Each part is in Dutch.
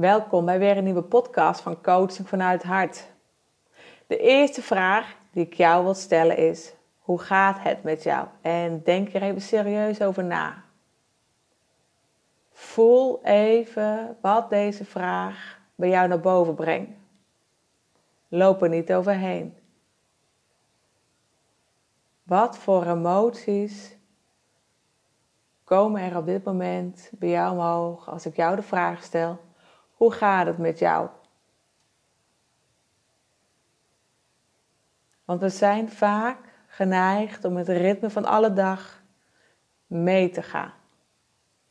Welkom bij weer een nieuwe podcast van Coaching vanuit het Hart. De eerste vraag die ik jou wil stellen is: hoe gaat het met jou? En denk er even serieus over na. Voel even wat deze vraag bij jou naar boven brengt. Loop er niet overheen. Wat voor emoties komen er op dit moment bij jou omhoog als ik jou de vraag stel: hoe gaat het met jou? Want we zijn vaak geneigd om het ritme van alle dag mee te gaan.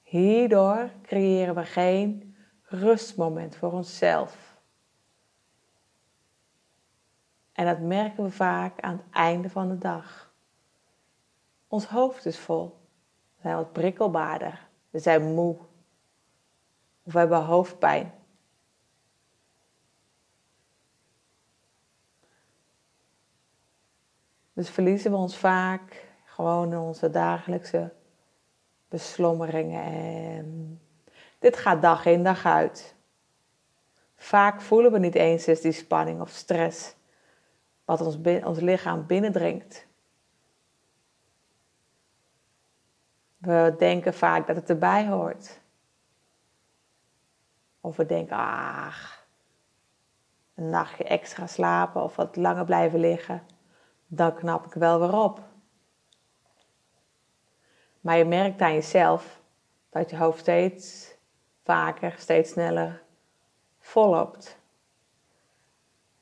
Hierdoor creëren we geen rustmoment voor onszelf. En dat merken we vaak aan het einde van de dag. Ons hoofd is vol. We zijn wat prikkelbaarder. We zijn moe. Of we hebben hoofdpijn. Dus verliezen we ons vaak gewoon in onze dagelijkse beslommeringen. En dit gaat dag in dag uit. Vaak voelen we niet eens eens die spanning of stress wat ons, ons lichaam binnendringt. We denken vaak dat het erbij hoort. Of we denken, ach, een nachtje extra slapen of wat langer blijven liggen, dan knap ik wel weer op. Maar je merkt aan jezelf dat je hoofd steeds vaker, steeds sneller volloopt.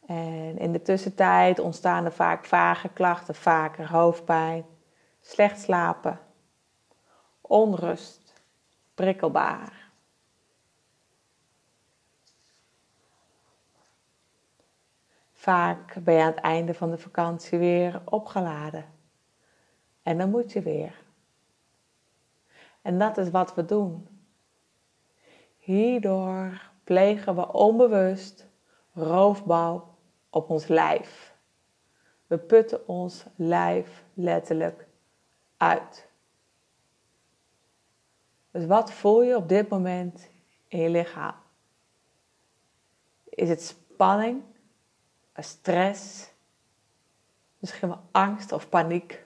En in de tussentijd ontstaan er vaak vage klachten, vaker hoofdpijn, slecht slapen, onrust, prikkelbaar. Vaak ben je aan het einde van de vakantie weer opgeladen. En dan moet je weer. En dat is wat we doen. Hierdoor plegen we onbewust roofbouw op ons lijf. We putten ons lijf letterlijk uit. Dus wat voel je op dit moment in je lichaam? Is het spanning, stress, misschien wel angst of paniek?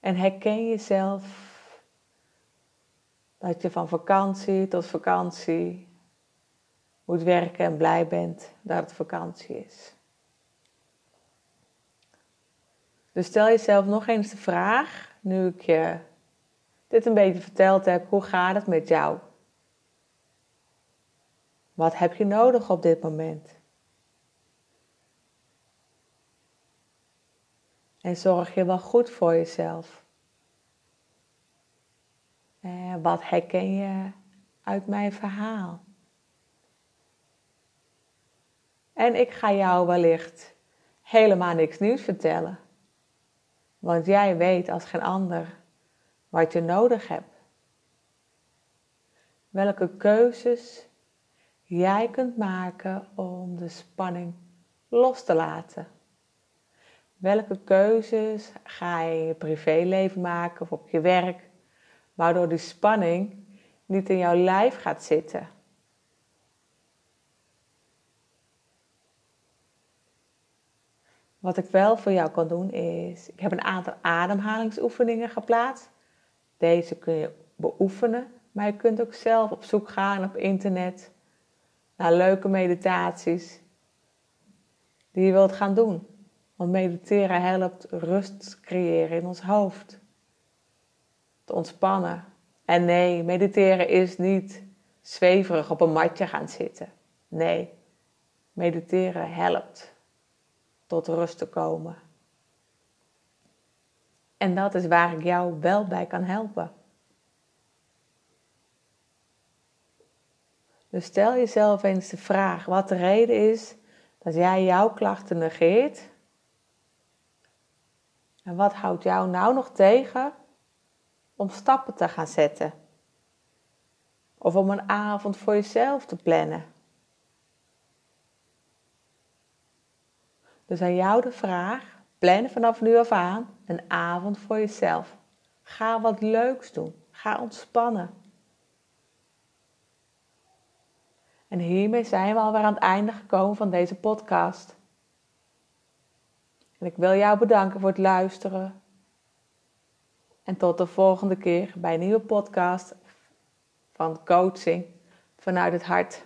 En herken jezelf dat je van vakantie tot vakantie moet werken en blij bent dat het vakantie is. Dus stel jezelf nog eens de vraag, nu ik je dit een beetje verteld heb, hoe gaat het met jou? Wat heb je nodig op dit moment? En zorg je wel goed voor jezelf? Eh, wat herken je uit mijn verhaal? En ik ga jou wellicht helemaal niks nieuws vertellen. Want jij weet als geen ander wat je nodig hebt. Welke keuzes jij kunt maken om de spanning los te laten. Welke keuzes ga je in je privéleven maken of op je werk, waardoor die spanning niet in jouw lijf gaat zitten. Wat ik wel voor jou kan doen is, ik heb een aantal ademhalingsoefeningen geplaatst. Deze kun je beoefenen, maar je kunt ook zelf op zoek gaan op internet naar leuke meditaties die je wilt gaan doen. Want mediteren helpt rust creëren in ons hoofd. Te ontspannen. En nee, mediteren is niet zweverig op een matje gaan zitten. Nee, mediteren helpt tot rust te komen. En dat is waar ik jou wel bij kan helpen. Dus stel jezelf eens de vraag wat de reden is dat jij jouw klachten negeert. En wat houdt jou nou nog tegen om stappen te gaan zetten? Of om een avond voor jezelf te plannen? Dus aan jou de vraag: plan vanaf nu af aan een avond voor jezelf. Ga wat leuks doen. Ga ontspannen. En hiermee zijn we alweer aan het einde gekomen van deze podcast. En ik wil jou bedanken voor het luisteren. En tot de volgende keer bij een nieuwe podcast van coaching vanuit het hart.